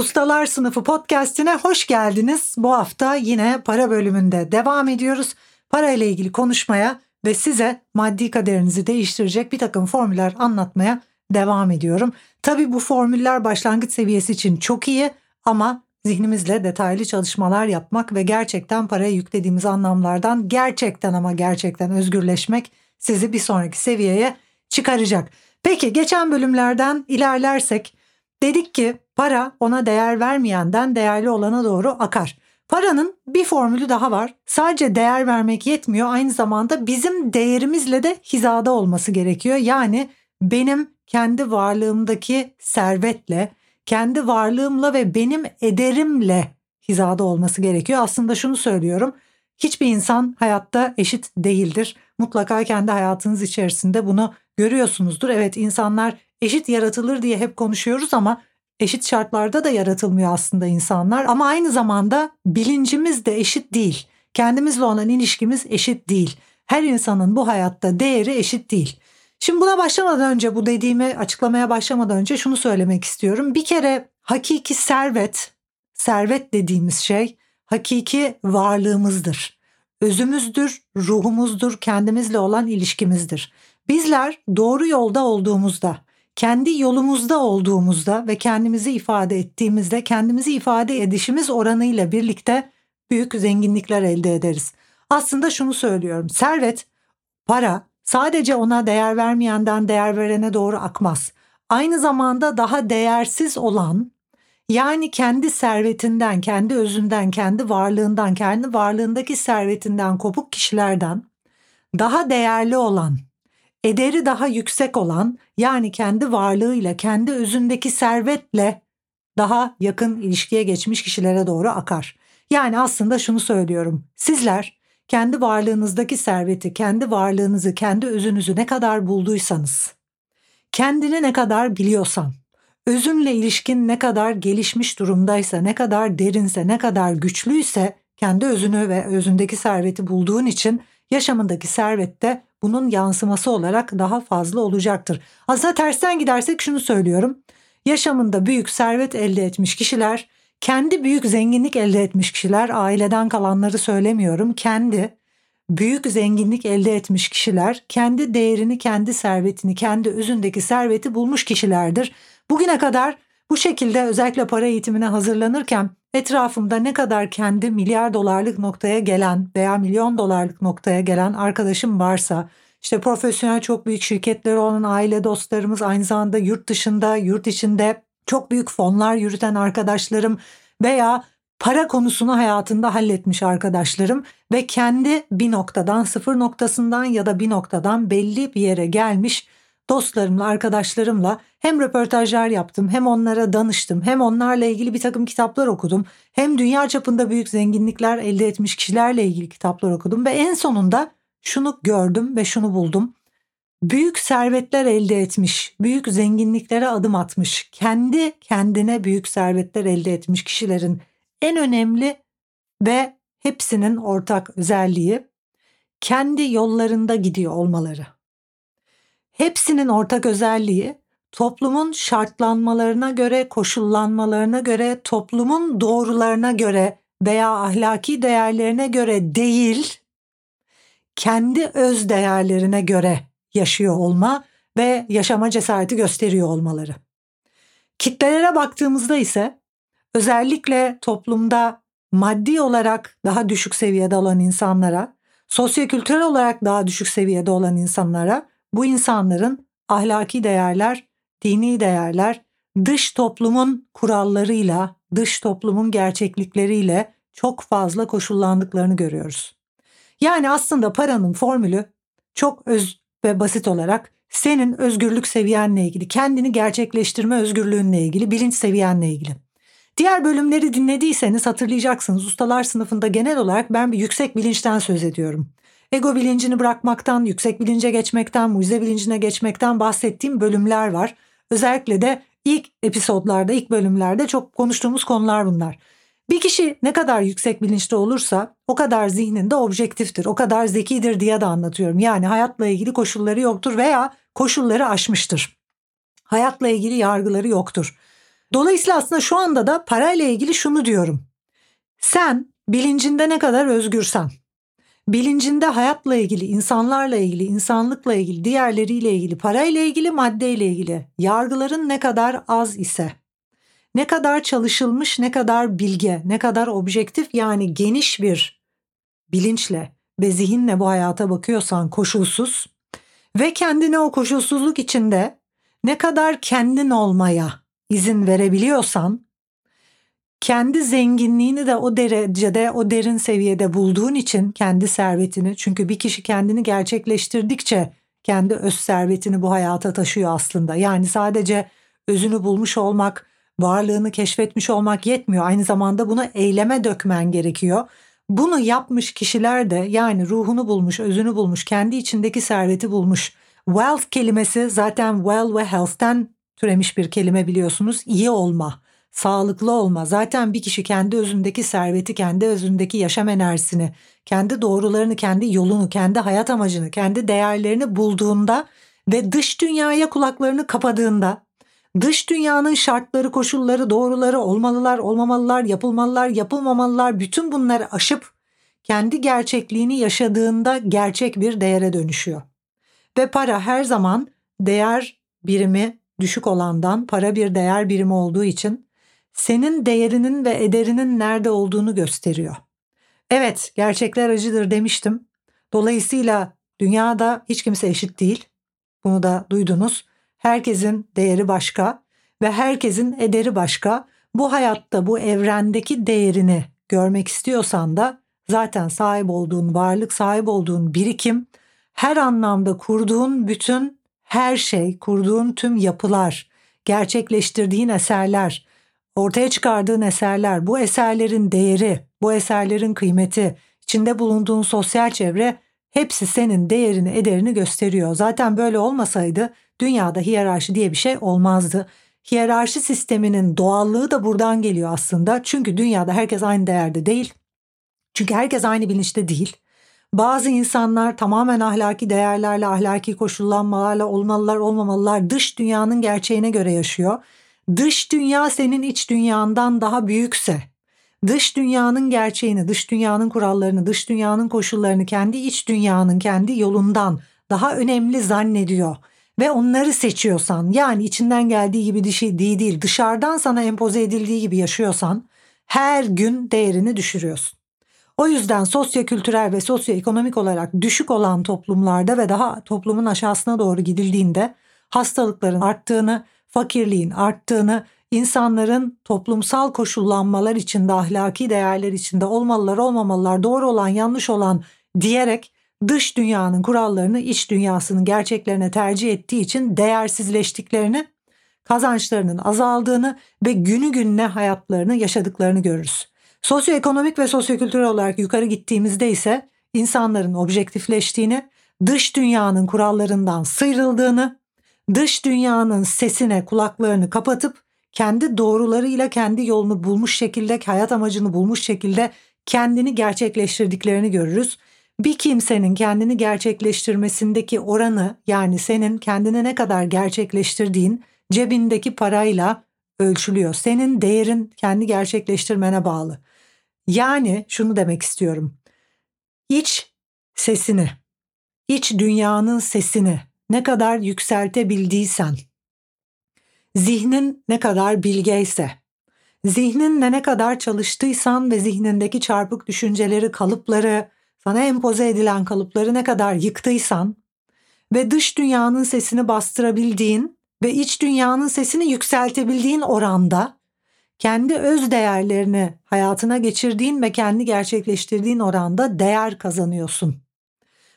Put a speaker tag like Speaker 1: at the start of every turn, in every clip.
Speaker 1: Ustalar Sınıfı podcastine hoş geldiniz. Bu hafta yine para bölümünde devam ediyoruz. Para ile ilgili konuşmaya ve size maddi kaderinizi değiştirecek bir takım formüller anlatmaya devam ediyorum. Tabi bu formüller başlangıç seviyesi için çok iyi ama zihnimizle detaylı çalışmalar yapmak ve gerçekten paraya yüklediğimiz anlamlardan gerçekten ama gerçekten özgürleşmek sizi bir sonraki seviyeye çıkaracak. Peki geçen bölümlerden ilerlersek dedik ki para ona değer vermeyenden değerli olana doğru akar. Paranın bir formülü daha var. Sadece değer vermek yetmiyor. Aynı zamanda bizim değerimizle de hizada olması gerekiyor. Yani benim kendi varlığımdaki servetle, kendi varlığımla ve benim ederimle hizada olması gerekiyor. Aslında şunu söylüyorum. Hiçbir insan hayatta eşit değildir. Mutlaka kendi hayatınız içerisinde bunu görüyorsunuzdur. Evet insanlar eşit yaratılır diye hep konuşuyoruz ama eşit şartlarda da yaratılmıyor aslında insanlar ama aynı zamanda bilincimiz de eşit değil. Kendimizle olan ilişkimiz eşit değil. Her insanın bu hayatta değeri eşit değil. Şimdi buna başlamadan önce bu dediğimi açıklamaya başlamadan önce şunu söylemek istiyorum. Bir kere hakiki servet, servet dediğimiz şey hakiki varlığımızdır. Özümüzdür, ruhumuzdur, kendimizle olan ilişkimizdir. Bizler doğru yolda olduğumuzda, kendi yolumuzda olduğumuzda ve kendimizi ifade ettiğimizde kendimizi ifade edişimiz oranıyla birlikte büyük zenginlikler elde ederiz. Aslında şunu söylüyorum. Servet, para sadece ona değer vermeyenden değer verene doğru akmaz. Aynı zamanda daha değersiz olan yani kendi servetinden, kendi özünden, kendi varlığından, kendi varlığındaki servetinden kopuk kişilerden daha değerli olan ederi daha yüksek olan yani kendi varlığıyla, kendi özündeki servetle daha yakın ilişkiye geçmiş kişilere doğru akar. Yani aslında şunu söylüyorum. Sizler kendi varlığınızdaki serveti, kendi varlığınızı, kendi özünüzü ne kadar bulduysanız, kendini ne kadar biliyorsan, özünle ilişkin ne kadar gelişmiş durumdaysa, ne kadar derinse, ne kadar güçlüyse kendi özünü ve özündeki serveti bulduğun için yaşamındaki servette bunun yansıması olarak daha fazla olacaktır. Aslında tersten gidersek şunu söylüyorum. Yaşamında büyük servet elde etmiş kişiler, kendi büyük zenginlik elde etmiş kişiler, aileden kalanları söylemiyorum. Kendi büyük zenginlik elde etmiş kişiler, kendi değerini, kendi servetini, kendi özündeki serveti bulmuş kişilerdir. Bugüne kadar bu şekilde özellikle para eğitimine hazırlanırken etrafımda ne kadar kendi milyar dolarlık noktaya gelen veya milyon dolarlık noktaya gelen arkadaşım varsa işte profesyonel çok büyük şirketleri olan aile dostlarımız aynı zamanda yurt dışında, yurt içinde çok büyük fonlar yürüten arkadaşlarım veya para konusunu hayatında halletmiş arkadaşlarım ve kendi bir noktadan sıfır noktasından ya da bir noktadan belli bir yere gelmiş dostlarımla, arkadaşlarımla hem röportajlar yaptım, hem onlara danıştım, hem onlarla ilgili bir takım kitaplar okudum, hem dünya çapında büyük zenginlikler elde etmiş kişilerle ilgili kitaplar okudum ve en sonunda şunu gördüm ve şunu buldum. Büyük servetler elde etmiş, büyük zenginliklere adım atmış, kendi kendine büyük servetler elde etmiş kişilerin en önemli ve hepsinin ortak özelliği kendi yollarında gidiyor olmaları. Hepsinin ortak özelliği toplumun şartlanmalarına göre, koşullanmalarına göre, toplumun doğrularına göre veya ahlaki değerlerine göre değil, kendi öz değerlerine göre yaşıyor olma ve yaşama cesareti gösteriyor olmaları. Kitlelere baktığımızda ise özellikle toplumda maddi olarak daha düşük seviyede olan insanlara, sosyokültürel olarak daha düşük seviyede olan insanlara bu insanların ahlaki değerler, dini değerler, dış toplumun kurallarıyla, dış toplumun gerçeklikleriyle çok fazla koşullandıklarını görüyoruz. Yani aslında paranın formülü çok öz ve basit olarak senin özgürlük seviyenle ilgili, kendini gerçekleştirme özgürlüğünle ilgili, bilinç seviyenle ilgili. Diğer bölümleri dinlediyseniz hatırlayacaksınız. Ustalar sınıfında genel olarak ben bir yüksek bilinçten söz ediyorum. Ego bilincini bırakmaktan, yüksek bilince geçmekten, mucize bilincine geçmekten bahsettiğim bölümler var. Özellikle de ilk episodlarda, ilk bölümlerde çok konuştuğumuz konular bunlar. Bir kişi ne kadar yüksek bilinçli olursa o kadar zihninde objektiftir, o kadar zekidir diye de anlatıyorum. Yani hayatla ilgili koşulları yoktur veya koşulları aşmıştır. Hayatla ilgili yargıları yoktur. Dolayısıyla aslında şu anda da parayla ilgili şunu diyorum. Sen bilincinde ne kadar özgürsen, bilincinde hayatla ilgili, insanlarla ilgili, insanlıkla ilgili, diğerleriyle ilgili, parayla ilgili, maddeyle ilgili yargıların ne kadar az ise, ne kadar çalışılmış, ne kadar bilge, ne kadar objektif yani geniş bir bilinçle ve zihinle bu hayata bakıyorsan koşulsuz ve kendine o koşulsuzluk içinde ne kadar kendin olmaya izin verebiliyorsan kendi zenginliğini de o derecede, o derin seviyede bulduğun için kendi servetini çünkü bir kişi kendini gerçekleştirdikçe kendi öz servetini bu hayata taşıyor aslında. Yani sadece özünü bulmuş olmak, varlığını keşfetmiş olmak yetmiyor. Aynı zamanda bunu eyleme dökmen gerekiyor. Bunu yapmış kişiler de yani ruhunu bulmuş, özünü bulmuş, kendi içindeki serveti bulmuş. Wealth kelimesi zaten well ve health'ten türemiş bir kelime biliyorsunuz. İyi olma, sağlıklı olma. Zaten bir kişi kendi özündeki serveti, kendi özündeki yaşam enerjisini, kendi doğrularını, kendi yolunu, kendi hayat amacını, kendi değerlerini bulduğunda ve dış dünyaya kulaklarını kapadığında, dış dünyanın şartları, koşulları, doğruları, olmalılar, olmamalılar, yapılmalılar, yapılmamalılar bütün bunları aşıp kendi gerçekliğini yaşadığında gerçek bir değere dönüşüyor. Ve para her zaman değer birimi düşük olandan para bir değer birimi olduğu için senin değerinin ve ederinin nerede olduğunu gösteriyor. Evet, gerçekler acıdır demiştim. Dolayısıyla dünyada hiç kimse eşit değil. Bunu da duydunuz. Herkesin değeri başka ve herkesin ederi başka. Bu hayatta, bu evrendeki değerini görmek istiyorsan da zaten sahip olduğun varlık, sahip olduğun birikim, her anlamda kurduğun bütün her şey, kurduğun tüm yapılar, gerçekleştirdiğin eserler, ortaya çıkardığın eserler, bu eserlerin değeri, bu eserlerin kıymeti, içinde bulunduğun sosyal çevre hepsi senin değerini, ederini gösteriyor. Zaten böyle olmasaydı dünyada hiyerarşi diye bir şey olmazdı. Hiyerarşi sisteminin doğallığı da buradan geliyor aslında. Çünkü dünyada herkes aynı değerde değil. Çünkü herkes aynı bilinçte değil. Bazı insanlar tamamen ahlaki değerlerle, ahlaki koşullanmalarla olmalılar, olmamalılar dış dünyanın gerçeğine göre yaşıyor. Dış dünya senin iç dünyandan daha büyükse, dış dünyanın gerçeğini, dış dünyanın kurallarını, dış dünyanın koşullarını kendi iç dünyanın kendi yolundan daha önemli zannediyor ve onları seçiyorsan yani içinden geldiği gibi dişi değil değil dışarıdan sana empoze edildiği gibi yaşıyorsan her gün değerini düşürüyorsun. O yüzden sosyokültürel ve sosyoekonomik olarak düşük olan toplumlarda ve daha toplumun aşağısına doğru gidildiğinde hastalıkların arttığını, fakirliğin arttığını, insanların toplumsal koşullanmalar içinde, ahlaki değerler içinde olmalılar, olmamalılar, doğru olan, yanlış olan diyerek dış dünyanın kurallarını iç dünyasının gerçeklerine tercih ettiği için değersizleştiklerini, kazançlarının azaldığını ve günü gününe hayatlarını yaşadıklarını görürüz. Sosyoekonomik ve sosyokültürel olarak yukarı gittiğimizde ise insanların objektifleştiğini, dış dünyanın kurallarından sıyrıldığını, dış dünyanın sesine kulaklarını kapatıp kendi doğrularıyla kendi yolunu bulmuş şekilde, hayat amacını bulmuş şekilde kendini gerçekleştirdiklerini görürüz. Bir kimsenin kendini gerçekleştirmesindeki oranı yani senin kendini ne kadar gerçekleştirdiğin cebindeki parayla ölçülüyor. Senin değerin kendi gerçekleştirmene bağlı. Yani şunu demek istiyorum. İç sesini, iç dünyanın sesini ne kadar yükseltebildiysen, zihnin ne kadar bilgeyse, zihninle ne kadar çalıştıysan ve zihnindeki çarpık düşünceleri, kalıpları, sana empoze edilen kalıpları ne kadar yıktıysan ve dış dünyanın sesini bastırabildiğin ve iç dünyanın sesini yükseltebildiğin oranda kendi öz değerlerini hayatına geçirdiğin ve kendi gerçekleştirdiğin oranda değer kazanıyorsun.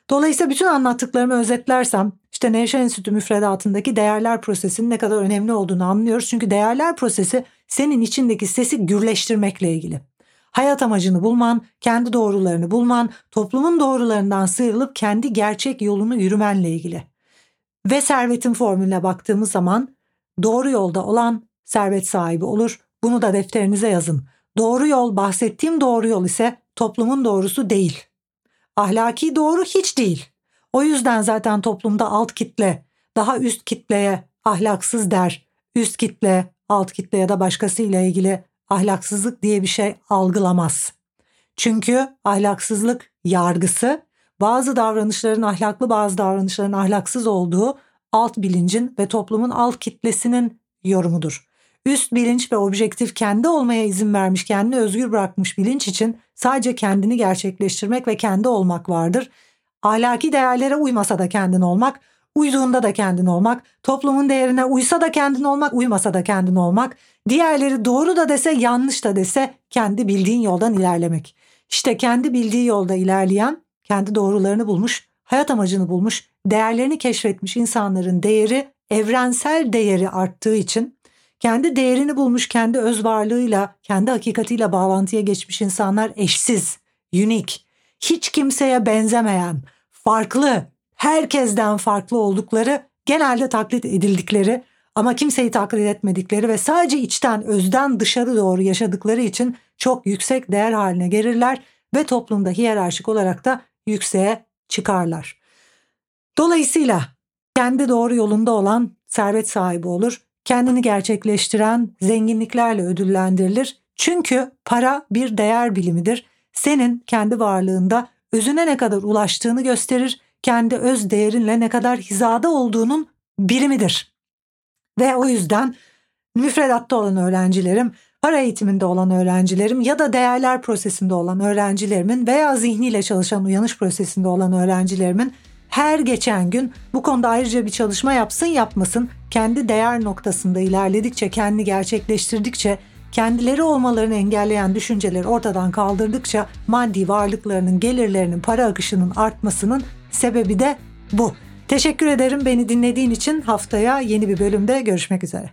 Speaker 1: Dolayısıyla bütün anlattıklarımı özetlersem işte Nevşehir Enstitü müfredatındaki değerler prosesinin ne kadar önemli olduğunu anlıyoruz. Çünkü değerler prosesi senin içindeki sesi gürleştirmekle ilgili. Hayat amacını bulman, kendi doğrularını bulman, toplumun doğrularından sıyrılıp kendi gerçek yolunu yürümenle ilgili. Ve servetin formülüne baktığımız zaman doğru yolda olan servet sahibi olur. Bunu da defterinize yazın. Doğru yol bahsettiğim doğru yol ise toplumun doğrusu değil. Ahlaki doğru hiç değil. O yüzden zaten toplumda alt kitle daha üst kitleye ahlaksız der. Üst kitle alt kitle ya da başkasıyla ilgili ahlaksızlık diye bir şey algılamaz. Çünkü ahlaksızlık yargısı bazı davranışların ahlaklı bazı davranışların ahlaksız olduğu alt bilincin ve toplumun alt kitlesinin yorumudur. Üst bilinç ve objektif kendi olmaya izin vermiş, kendini özgür bırakmış bilinç için sadece kendini gerçekleştirmek ve kendi olmak vardır. Ahlaki değerlere uymasa da kendin olmak, uyduğunda da kendin olmak, toplumun değerine uysa da kendin olmak, uymasa da kendin olmak, diğerleri doğru da dese yanlış da dese kendi bildiğin yoldan ilerlemek. İşte kendi bildiği yolda ilerleyen, kendi doğrularını bulmuş, hayat amacını bulmuş, değerlerini keşfetmiş insanların değeri evrensel değeri arttığı için kendi değerini bulmuş, kendi öz varlığıyla, kendi hakikatiyle bağlantıya geçmiş insanlar eşsiz, unique, hiç kimseye benzemeyen, farklı, herkesten farklı oldukları, genelde taklit edildikleri ama kimseyi taklit etmedikleri ve sadece içten, özden dışarı doğru yaşadıkları için çok yüksek değer haline gelirler ve toplumda hiyerarşik olarak da yükseğe çıkarlar. Dolayısıyla kendi doğru yolunda olan servet sahibi olur kendini gerçekleştiren zenginliklerle ödüllendirilir. Çünkü para bir değer bilimidir. Senin kendi varlığında özüne ne kadar ulaştığını gösterir, kendi öz değerinle ne kadar hizada olduğunun birimidir. Ve o yüzden müfredatta olan öğrencilerim, para eğitiminde olan öğrencilerim ya da değerler prosesinde olan öğrencilerimin veya zihniyle çalışan uyanış prosesinde olan öğrencilerimin her geçen gün bu konuda ayrıca bir çalışma yapsın yapmasın kendi değer noktasında ilerledikçe, kendini gerçekleştirdikçe, kendileri olmalarını engelleyen düşünceleri ortadan kaldırdıkça maddi varlıklarının, gelirlerinin, para akışının artmasının sebebi de bu. Teşekkür ederim beni dinlediğin için haftaya yeni bir bölümde görüşmek üzere.